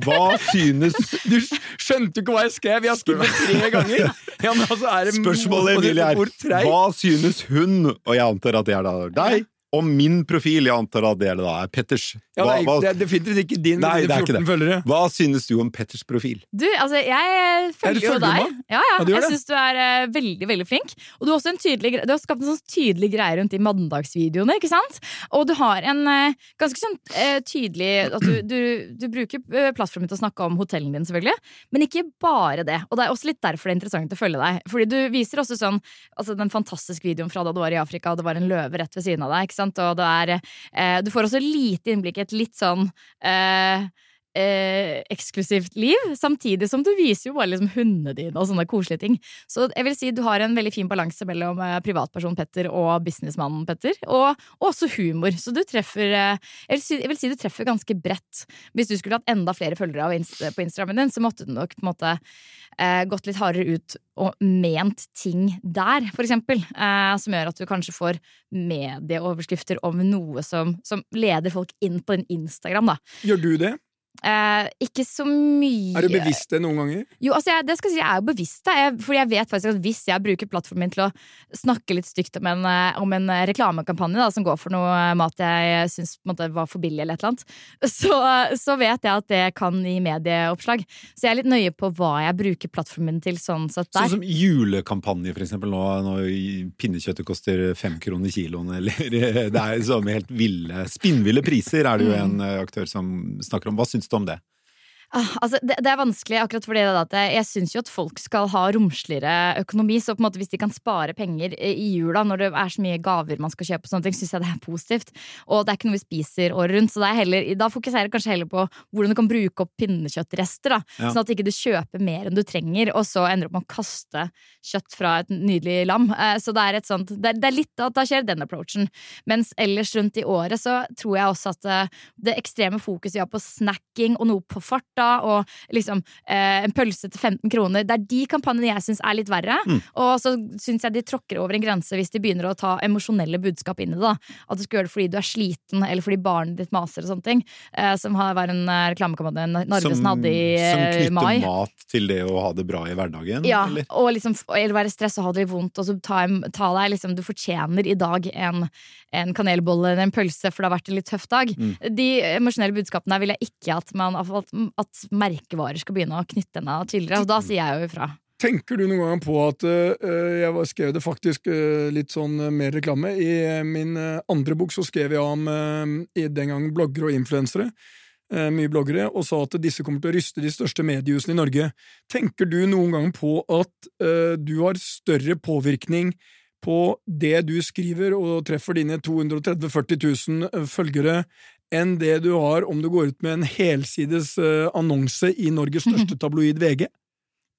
[SPEAKER 1] hva synes
[SPEAKER 2] Du skjønte jo ikke hva jeg skrev! Jeg har skrevet tre ganger! Ja, men altså, er det
[SPEAKER 1] Spørsmålet, Emilie, er? Hva synes hun, og jeg antar at det er da deg, om min profil, jeg antar at det er det da er Petters.
[SPEAKER 2] Ja,
[SPEAKER 1] Hva,
[SPEAKER 2] det, er,
[SPEAKER 1] hva,
[SPEAKER 2] det er definitivt ikke din
[SPEAKER 1] Nei, det er ikke det.
[SPEAKER 2] følgere.
[SPEAKER 1] hva synes du om Petters profil?
[SPEAKER 3] Du, altså, jeg følger jo deg. Ja, ja.
[SPEAKER 2] Ja,
[SPEAKER 3] jeg
[SPEAKER 2] synes
[SPEAKER 3] syns du er uh, veldig veldig flink. Og du har også en tydelig, du har skapt en sånn tydelig greie rundt de mandagsvideoene. ikke sant? Og du har en uh, ganske sånn uh, tydelig at du, du, du bruker plattformen til å snakke om hotellen din, selvfølgelig. Men ikke bare det. Og det er også litt derfor det er interessant å følge deg. Fordi du viser også sånn altså den fantastiske videoen fra da du var i Afrika, og det var en løve rett ved siden av deg. ikke sant? Og det er, eh, du får også lite innblikk i et litt sånn eh, eh, eksklusivt liv, samtidig som du viser jo bare liksom hundene dine og sånne koselige ting. Så jeg vil si du har en veldig fin balanse mellom eh, privatperson Petter og businessmannen Petter, og, og også humor. Så du treffer eh, jeg, vil si, jeg vil si du treffer ganske bredt. Hvis du skulle hatt enda flere følgere av Inst på Instagrammen din, så måtte du nok på en måte eh, gått litt hardere ut og ment ting der, for eksempel. Eh, som gjør at du kanskje får medieoverskrifter om noe som, som leder folk inn på din Instagram, da.
[SPEAKER 2] Gjør du det?
[SPEAKER 3] Eh, ikke så mye
[SPEAKER 2] Er du bevisst det noen ganger?
[SPEAKER 3] Jo, altså jeg, det skal jeg si, jeg er jo bevisst det. Jeg, fordi jeg vet faktisk at hvis jeg bruker plattformen min til å snakke litt stygt om en, eh, om en reklamekampanje da, som går for noe mat jeg syns var for billig, eller et eller annet, så, så, vet jeg at det kan gi medieoppslag. Så jeg er litt nøye på hva jeg bruker plattformen min til sånn sett der.
[SPEAKER 1] Sånn som julekampanje, for eksempel, nå når pinnekjøttet koster fem kroner kiloen, eller Det er sånne helt ville, spinnville priser, er det jo en eh, aktør som snakker om. Hva syns du om det?
[SPEAKER 3] Ah, altså, det, det, er vanskelig, akkurat fordi at jeg syns jo at folk skal ha romsligere økonomi. Så på en måte hvis de kan spare penger i jula når det er så mye gaver man skal kjøpe, og sånne ting, syns jeg det er positivt. Og det er ikke noe vi spiser året rundt, så heller, da fokuserer jeg kanskje heller på hvordan du kan bruke opp pinnekjøttrester. da, ja. Sånn at ikke du ikke kjøper mer enn du trenger, og så ender du opp med å kaste kjøtt fra et nydelig lam. Eh, så det er et sånt, det er, det er litt at da skjer den approachen. Mens ellers rundt i året så tror jeg også at eh, det ekstreme fokuset vi har på snacking og noe på fart og liksom eh, en pølse til 15 kroner. Det er de kampanjene jeg syns er litt verre. Mm. Og så syns jeg de tråkker over en grense hvis de begynner å ta emosjonelle budskap inn i det. da. At du skal gjøre det fordi du er sliten, eller fordi barnet ditt maser og sånne ting. Eh, som har vært en eh, reklamekampanje Narvesen hadde i mai.
[SPEAKER 1] Som knytter mai. mat til det å ha det bra i hverdagen?
[SPEAKER 3] Ja, eller, og liksom, eller være stressa og ha det litt vondt. Og så ta, ta deg liksom Du fortjener i dag en, en kanelbolle eller en pølse, for det har vært en litt tøff dag. Mm. De emosjonelle budskapene der vil jeg ikke at, man, at, at merkevarer skal begynne å knytte henne tidligere, Og da sier jeg jo ifra.
[SPEAKER 2] Tenker du noen gang på at uh, Jeg skrev det faktisk uh, litt sånn uh, mer reklame. I min andre bok så skrev jeg om i den gang bloggere og influensere. Mye bloggere, og sa at disse kommer til å ryste de største mediehusene i Norge. Tenker du noen gang på at du har større påvirkning på det du skriver og treffer dine 230 000-40 000 følgere, enn det du har om du går ut med en helsides uh, annonse i Norges største tabloid VG.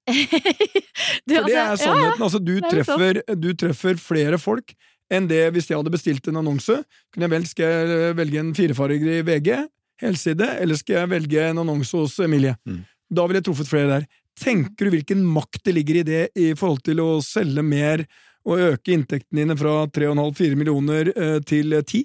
[SPEAKER 2] du, For det er altså, sannheten. Altså, du, treffer, du, treffer, flere folk enn det hvis jeg hadde bestilt en annonse. Kunne jeg velge, Skal jeg velge en firefarger i VG, helside, eller skal jeg velge en annonse hos Emilie? Mm. Da ville jeg truffet flere der. Tenker du hvilken makt det ligger i det i forhold til å selge mer og øke inntektene dine fra 3,5-4 millioner eh, til 10?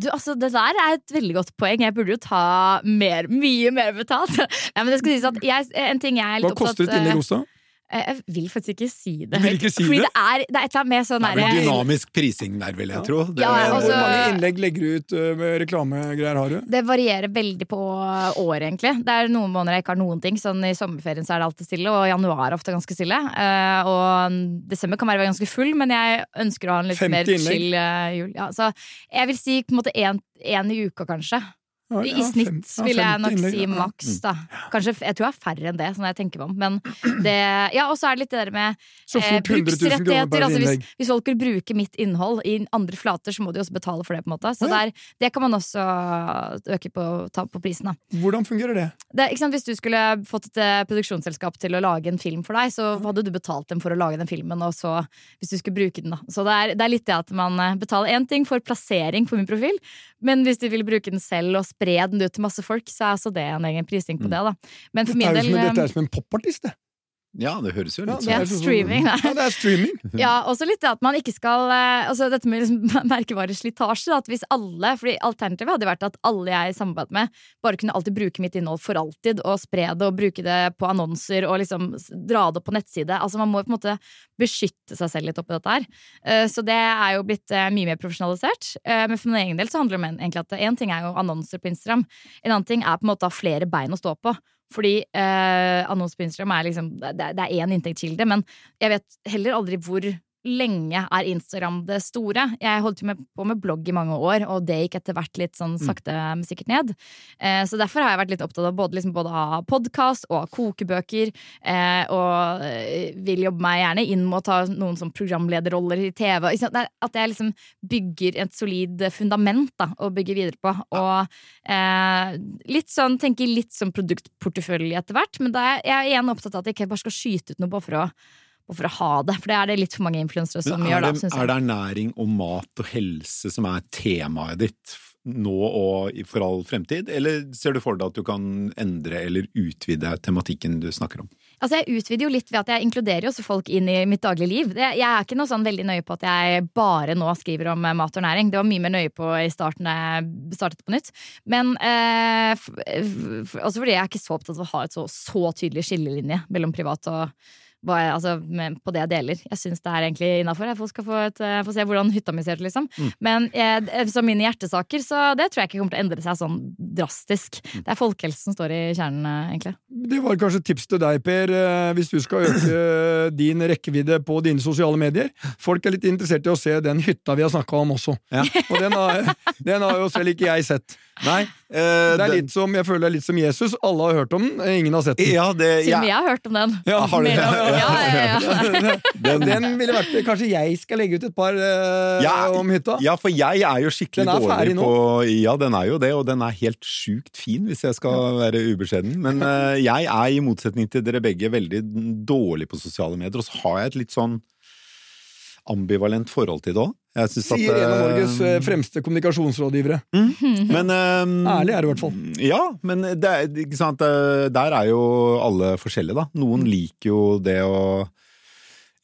[SPEAKER 3] Du, altså, Det der er et veldig godt poeng. Jeg burde jo ta mer, mye mer betalt. Nei, men det skal sies at jeg, en ting jeg er
[SPEAKER 2] litt opptatt Hva koster et innlegg hos deg?
[SPEAKER 3] Eh, jeg vil faktisk ikke si det.
[SPEAKER 2] Du vil ikke si
[SPEAKER 3] Fordi
[SPEAKER 2] det?
[SPEAKER 3] det er, det er et eller annet med sånn
[SPEAKER 1] Det er vel dynamisk prising der, vil jeg tro.
[SPEAKER 2] Det, ja, altså, Hvor mange innlegg legger du ut uh, med reklamegreier, har du?
[SPEAKER 3] Det varierer veldig på året, egentlig. Det er noen måneder jeg ikke har noen ting. Sånn I sommerferien så er det alltid stille, og januar er ofte ganske stille. Uh, og desember kan være ganske full, men jeg ønsker å ha en litt mer chill uh, jul. Ja, så jeg vil si på en måte én i uka, kanskje. Ja, I snitt fem, vil jeg nok si maks, da. Kanskje, jeg tror jeg er færre enn det, sånn jeg tenker meg om. Men det Ja, og så er det litt det der med eh, bruksrettigheter. Altså, hvis, hvis, folk vil bruke mitt innhold i andre flater, så må de også betale for det, på en måte. Så der, det kan man også øke på, ta på prisen, da.
[SPEAKER 2] Hvordan fungerer det?
[SPEAKER 3] det hvis du skulle fått et eh, produksjonsselskap til å lage en film for deg, så hadde du betalt dem for å lage den filmen, og så hvis du skulle bruke den, da. Så det er, det er litt det at man eh, betaler én ting for plassering på min profil, men hvis de vil bruke den selv og spre den ut til masse folk, så er altså det en egen prising på mm. det. da. Men for
[SPEAKER 2] min
[SPEAKER 3] del
[SPEAKER 2] Dette er som en popartist, det.
[SPEAKER 1] Ja, det høres jo litt
[SPEAKER 3] sånn ut. streaming,
[SPEAKER 2] nei. Ja, det er streaming.
[SPEAKER 3] ja, også litt at man ikke skal eh, Altså dette med liksom merkevareslitasje. At hvis alle fordi Alternativet hadde vært at alle jeg samarbeidet med, bare kunne alltid bruke mitt innhold for alltid, og spre det og bruke det på annonser og liksom dra det opp på nettside. Altså Man må på en måte beskytte seg selv litt oppi dette her. Eh, så det er jo blitt eh, mye mer profesjonalisert. Men for min egen del så handler det om egentlig at én ting er jo annonser på Instagram, en annen ting er på en måte å ha flere bein å stå på. Fordi eh, annonser på Instagram er liksom Det, det er én inntektskilde, men jeg vet heller aldri hvor lenge er Instagram det store. Jeg holdt jo på med blogg i mange år, og det gikk etter hvert litt sånn mm. sakte, men sikkert ned. Eh, så derfor har jeg vært litt opptatt av både, liksom, både av podkast og av kokebøker. Eh, og eh, vil jobbe meg gjerne inn med å ta noen sånn programlederroller i TV. At jeg liksom bygger et solid fundament da, å bygge videre på. Og eh, litt sånn, tenker litt sånn produktportefølje etter hvert, men da er jeg igjen opptatt av at jeg ikke bare skal skyte ut noe bare for å og for å ha det. For det er det litt for mange influensere som gjør.
[SPEAKER 1] Det, da, er det ernæring og mat og helse som er temaet ditt nå og for all fremtid, eller ser du for deg at du kan endre eller utvide tematikken du snakker om?
[SPEAKER 3] Altså Jeg utvider jo litt ved at jeg inkluderer jo også folk inn i mitt daglige liv. Jeg er ikke noe sånn veldig nøye på at jeg bare nå skriver om eh, mat og næring. Det var mye mer nøye på i starten da jeg startet på nytt. Men eh, f, f, også fordi jeg er ikke så opptatt av å ha et så, så tydelig skillelinje mellom privat og jeg, altså, med, på det jeg deler. Jeg syns det er egentlig innafor. Jeg skal få, et, eh, få, se hvordan hytta mi ser ut, liksom.
[SPEAKER 1] Mm.
[SPEAKER 3] Men jeg, som mine hjertesaker, så det tror jeg ikke kommer til å endre seg sånn drastisk.
[SPEAKER 1] Mm.
[SPEAKER 3] Det er folkehelse som står i kjernen, eh, egentlig.
[SPEAKER 2] Det var kanskje et tips til deg, Per, eh, hvis du skal øke din rekkevidde på dine sosiale medier. Folk er litt interessert i å se den hytta vi har snakka om også.
[SPEAKER 1] Ja.
[SPEAKER 2] Og den har, den har jo selv ikke jeg sett.
[SPEAKER 1] Nei. eh,
[SPEAKER 2] Det er
[SPEAKER 1] den-
[SPEAKER 2] litt som, jeg føler det er litt som Jesus. Alle har hørt om den, eh, ingen har sett den.
[SPEAKER 1] Ja, det
[SPEAKER 3] Til og
[SPEAKER 1] ja,
[SPEAKER 3] med jeg har hørt om den.
[SPEAKER 2] Ja,
[SPEAKER 1] har du det?
[SPEAKER 3] Ja, ja, ja.
[SPEAKER 2] Den, den ville vært Kanskje jeg skal legge ut et par eh,
[SPEAKER 1] Ja,
[SPEAKER 2] om hytta?
[SPEAKER 1] Ja, for jeg er jo skikkelig
[SPEAKER 2] Den er
[SPEAKER 1] dårlig på Ja, den er jo det, og den er helt sjukt fin, hvis jeg skal være ubeskjeden. Men eh, jeg er i motsetning til dere begge veldig dårlig på sosiale medier, og så har jeg et litt sånn ambivalent forhold til det òg.
[SPEAKER 2] Sier en av Norges eh, fremste kommunikasjonsrådgivere.
[SPEAKER 1] Men um,
[SPEAKER 2] Ærlig er det i hvert fall.
[SPEAKER 1] Ja, men det ikke sant, eh, der er jo alle forskjellige, da. Noen liker jo det å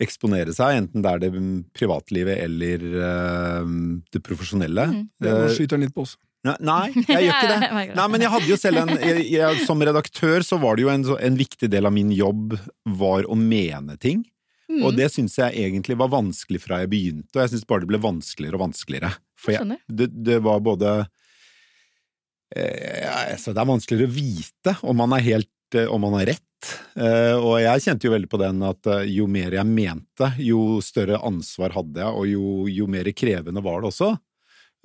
[SPEAKER 1] eksponere seg, enten det er det privatlivet eller uh, det profesjonelle.
[SPEAKER 2] Det Nå
[SPEAKER 1] Eh,
[SPEAKER 2] skyter han litt på oss.
[SPEAKER 1] Nei, nei, jeg gjør ikke det. Nei, men jeg hadde jo selv en jeg, jeg, Som redaktør så var det jo en, en viktig del av min jobb var å mene ting.
[SPEAKER 3] Mm.
[SPEAKER 1] Og det syns jeg egentlig var vanskelig fra jeg begynte, og jeg syns bare det ble vanskeligere og vanskeligere. For
[SPEAKER 3] Jeg
[SPEAKER 1] det, det var både eh, altså Det er vanskeligere å vite om man er helt eh, om man har rett. Eh, og jeg kjente jo veldig på den at eh, jo mer jeg mente, jo større ansvar hadde jeg, og jo, jo mer krevende var det også.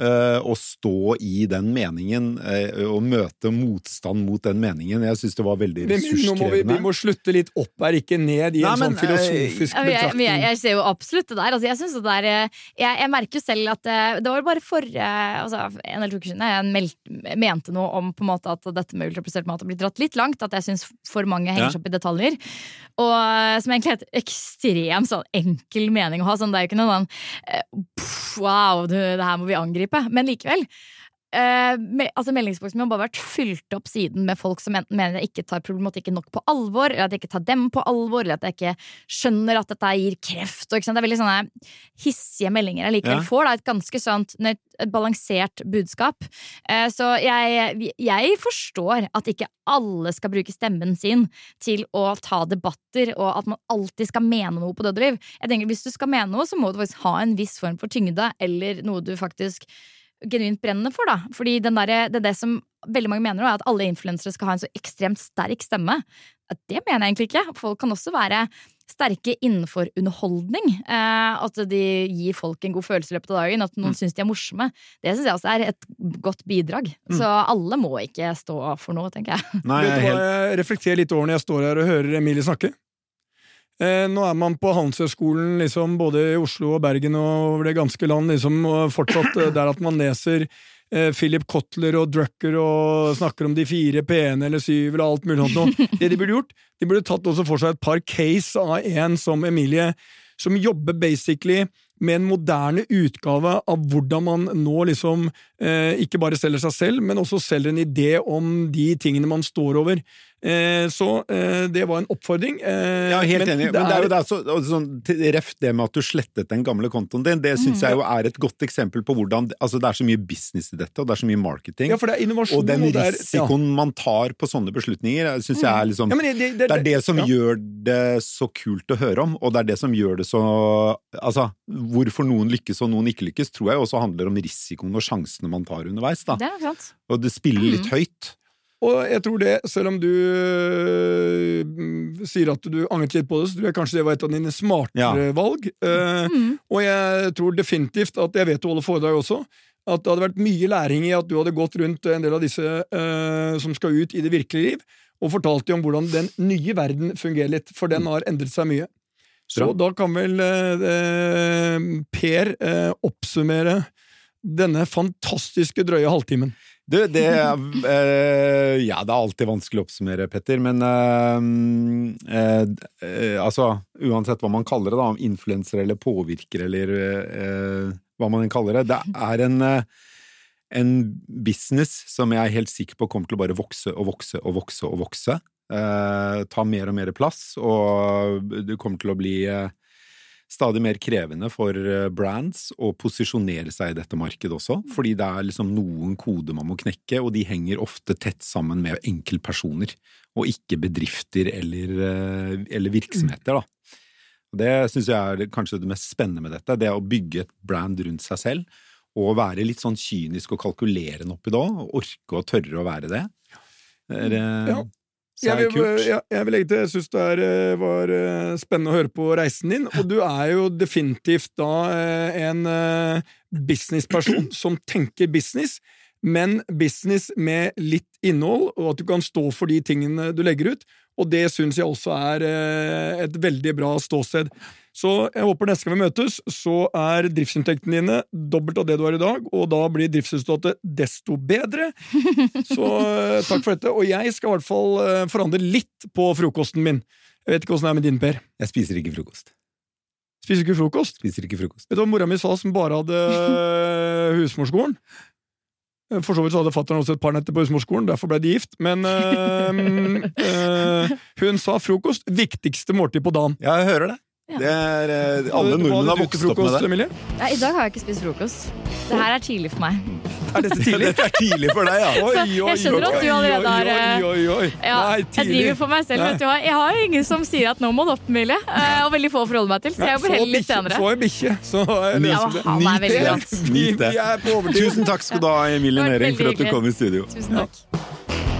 [SPEAKER 1] Eh, Å stå i den meningen eh, og møte motstand mot den meningen. Jeg syns det var veldig
[SPEAKER 2] Men, nå må vi,
[SPEAKER 1] ressurskrevende.
[SPEAKER 2] vi må slutte litt opp her, ikke ned i en
[SPEAKER 1] men,
[SPEAKER 2] sånn filosofisk
[SPEAKER 3] jeg, men jeg,
[SPEAKER 2] betraktning.
[SPEAKER 3] jeg ser jo absolutt det der. Altså, jeg, synes det der eh, jeg, jeg merker jo selv at eh, det var bare for eh, altså, en eller to uker siden jeg mente noe om på en måte at dette med ultraprosessert mat har blitt dratt litt langt. At jeg syns for mange henger
[SPEAKER 1] Ja.
[SPEAKER 3] opp i detaljer. Og eh, Som egentlig er et ekstremt sånn, enkel mening å ha. Sånn, det er jo ikke noe sånn eh, Wow, du, det her må vi angripe. Men likevel. Me, altså Meldingsboksen min har bare vært fylt opp siden med folk som enten mener jeg ikke tar problematikken nok på alvor, eller at jeg ikke tar dem på alvor, eller at jeg ikke skjønner at dette gir kreft. Og? Det er veldig sånne hissige meldinger jeg likevel
[SPEAKER 1] Ja.
[SPEAKER 3] får. Da, et ganske sånt et balansert budskap. Eh, så jeg, jeg forstår at ikke alle skal bruke stemmen sin til å ta debatter, og at man alltid skal mene noe på død og liv. Jeg tenker Hvis du skal mene noe, så må du faktisk ha en viss form for tyngde, eller noe du faktisk genuint brenner for, da. Fordi den der, det er det som veldig mange mener, er at alle influensere skal ha en så ekstremt sterk stemme. Det mener jeg egentlig ikke. Folk kan også være sterke innenfor underholdning. Eh, at de gir folk en god følelse i løpet av dagen. At noen syns de er morsomme. Det syns jeg også er et godt bidrag. Så alle må ikke stå for noe, tenker jeg.
[SPEAKER 1] Nei, jeg helt
[SPEAKER 2] jeg reflekterer litt over når jeg står her og hører Emilie snakke. Eh, nå er man på Handelshøyskolen liksom, både i Oslo og Bergen og over det ganske land, liksom, og fortsatt eh, der at man leser eh, Philip Kotler og Drucker og snakker om de fire p-ene eller syv eller alt mulig sånt. Det de burde gjort, de burde tatt også for seg et par case av en som Emilie, som jobber basically med en moderne utgave av hvordan man nå liksom eh, ikke bare selger seg selv, men også selger en idé om de tingene man står over. Eh, så eh, det var en oppfordring. Eh,
[SPEAKER 1] Ja, helt enig. Men det er jo det er så, sånn, ref det med at du slettet den gamle kontoen din, det syns jeg jo er et godt eksempel på hvordan Altså, det er så mye business i dette, og det er så mye marketing.
[SPEAKER 2] Ja, for det er innovasjon.
[SPEAKER 1] og den
[SPEAKER 2] risikoen
[SPEAKER 1] risikoen man tar på sånne beslutninger, syns jeg er liksom
[SPEAKER 2] ja. Ja, det, det,
[SPEAKER 1] Det er det som
[SPEAKER 2] ja.
[SPEAKER 1] gjør det så kult å høre om, og det er det som gjør det så Altså, hvorfor noen lykkes og noen ikke lykkes, tror jeg også handler om risikoen og sjansene man tar underveis, da.
[SPEAKER 3] Det er sant.
[SPEAKER 1] Og det spiller litt høyt.
[SPEAKER 2] Og jeg tror det, selv om du øh, sier at du angret litt på det, så tror jeg kanskje det var et av dine smartere valg. Uh,
[SPEAKER 3] Mm.
[SPEAKER 2] Og jeg tror definitivt at jeg vet du holder foredrag også, at det hadde vært mye læring i at du hadde gått rundt en del av disse eh, som skal ut i det virkelige liv, og fortalt dem om hvordan den nye verden fungerer litt, for den har endret seg mye. Så
[SPEAKER 1] Bra.
[SPEAKER 2] da kan vel eh, eh, Per eh, oppsummere denne fantastiske drøye halvtimen.
[SPEAKER 1] Du, det eh, Ja, det er alltid vanskelig å oppsummere, Petter, men eh, eh, altså Uansett hva man kaller det, da, om influenser eller påvirker eller eh, hva man kaller det, det er en en business som jeg er helt sikker på kommer til å bare vokse og vokse og vokse og vokse. Eh, ta mer og mer plass, og det kommer til å bli eh, stadig mer krevende for eh, brands å posisjonere seg i dette markedet også, fordi det er liksom noen koder man må knekke, og de henger ofte tett sammen med enkeltpersoner, og ikke bedrifter eller, eller virksomheter, da. Det syns jeg er kanskje det mest spennende med dette, det å bygge et brand rundt seg selv, og være litt sånn kynisk og kalkulerende oppi det òg, orke og tørre å være det. Det
[SPEAKER 2] Ja.
[SPEAKER 1] Så
[SPEAKER 2] Jeg vil, jeg, jeg vil legge til, jeg syns det er, eh, var eh, spennende å høre på reisen din, og du er jo definitivt da eh, en businessperson som tenker business, men business med litt innhold, og at du kan stå for de tingene du legger ut, og det syns jeg også er eh, et veldig bra ståsted. Så jeg håper neste gang vi møtes, så er driftsinntektene dine dobbelt av det du har i dag, og da blir driftsresultatet desto bedre. Så eh, takk for dette. Og jeg skal i hvert fall eh, forandre litt på frokosten min. Jeg vet ikke åssen det er med din, Per.
[SPEAKER 1] Jeg spiser ikke frokost.
[SPEAKER 2] Spiser ikke frokost?
[SPEAKER 1] Spiser ikke frokost.
[SPEAKER 2] Vet du hva mora mi sa som bare hadde husmorskolen? Eh, For så vidt så hadde fatter'n også et par netter på husmorskolen, derfor ble de gift. Men øh, øh, hun sa frokost viktigste måltid på dagen.
[SPEAKER 1] Ja, jeg hører det. Det er, eh, alle nordmenn har vokst opp med det.
[SPEAKER 2] Emilie?
[SPEAKER 3] Ja, I dag har jeg ikke spist frokost. Det her er tidlig for meg.
[SPEAKER 2] Er dette tidlig?
[SPEAKER 1] Dette er tidlig for deg, ja.
[SPEAKER 2] Oi, oi,
[SPEAKER 3] jeg skjønner at du allerede har,
[SPEAKER 2] Oi, oi, oi, oi.
[SPEAKER 3] Ja,
[SPEAKER 2] Nei,
[SPEAKER 3] jeg driver for meg selv. Vet du hva? Jeg har ingen som sier at nå må du opp, Emilie. eh, Og veldig få å forholde meg til, så jeg jobber heller litt senere.
[SPEAKER 2] Få en bikkje, så det
[SPEAKER 3] Ja,
[SPEAKER 2] det.
[SPEAKER 3] han
[SPEAKER 1] Nyt det. Nyt det.
[SPEAKER 2] på overtid.
[SPEAKER 1] Tusen takk skal du ha, Emilie
[SPEAKER 3] Det
[SPEAKER 1] Næring, for at du kom i studio.
[SPEAKER 3] Tusen takk.